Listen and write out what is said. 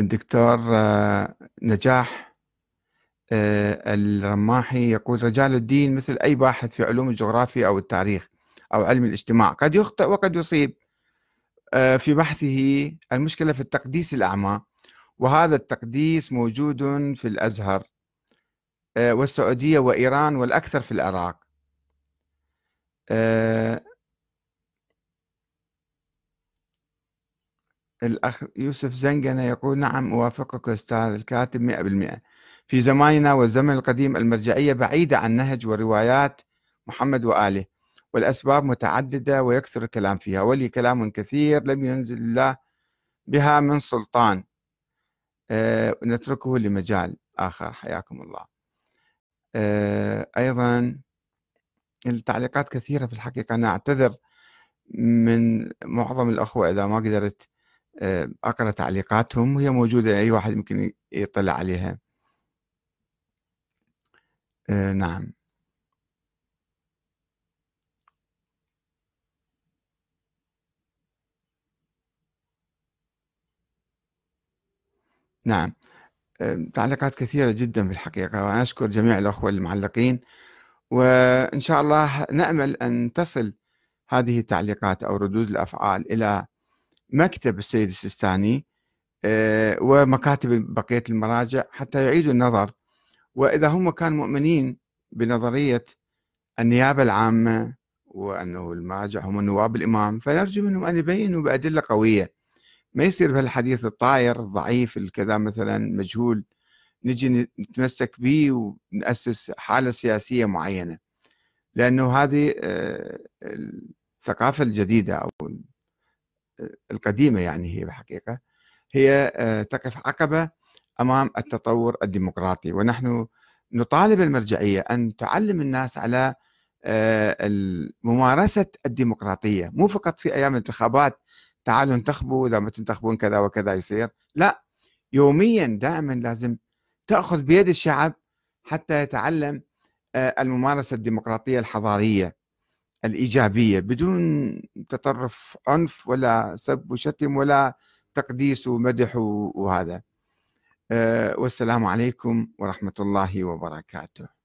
الدكتور آه، نجاح آه، الرماحي يقول رجال الدين مثل أي باحث في علوم الجغرافيا أو التاريخ أو علم الاجتماع قد يخطئ وقد يصيب. آه، في بحثه المشكلة في التقديس الأعمى وهذا التقديس موجود في الأزهر والسعودية وإيران والأكثر في العراق. الأخ يوسف زنقنة يقول نعم أوافقك أستاذ الكاتب مئة بالمئة. في زماننا والزمن القديم المرجعية بعيدة عن نهج وروايات محمد وآله والأسباب متعددة ويكثر الكلام فيها ولي كلام كثير لم ينزل الله بها من سلطان. أه نتركه لمجال آخر. حياكم الله. أه أيضا التعليقات كثيرة في الحقيقة. أنا أعتذر من معظم الأخوة إذا ما قدرت آه، أقرأ تعليقاتهم وهي موجودة أي واحد يمكن يطلع عليها. آه، نعم. نعم. آه، تعليقات كثيرة جدا في الحقيقة وأنا أشكر جميع الأخوة المعلقين وإن شاء الله نأمل أن تصل هذه التعليقات أو ردود الأفعال إلى مكتب السيد السيستاني آه، ومكاتب بقية المراجع حتى يعيدوا النظر. وإذا هم كانوا مؤمنين بنظرية النيابة العامة وأنه المراجع هم نواب الإمام فنرجو منهم أن يبينوا بأدلة قوية. ما يصير بهالحديث الطاير الضعيف الكذا مثلا مجهول نجي نتمسك به ونأسس حالة سياسية معينة. لأنه هذه آه، الثقافة الجديدة أو القديمة يعني هي بحقيقة هي آه، تقف عقبة أمام التطور الديمقراطي. ونحن نطالب المرجعية أن تعلم الناس على آه، ممارسة الديمقراطية. مو فقط في أيام الانتخابات تعالوا انتخبوا إذا ما تنتخبون كذا وكذا يصير. لا يوميا دائما لازم تأخذ بيد الشعب حتى يتعلم آه، الممارسة الديمقراطية الحضارية. الإيجابية بدون تطرف عنف ولا سب وشتم ولا تقديس ومدح وهذا. أه، والسلام عليكم ورحمة الله وبركاته.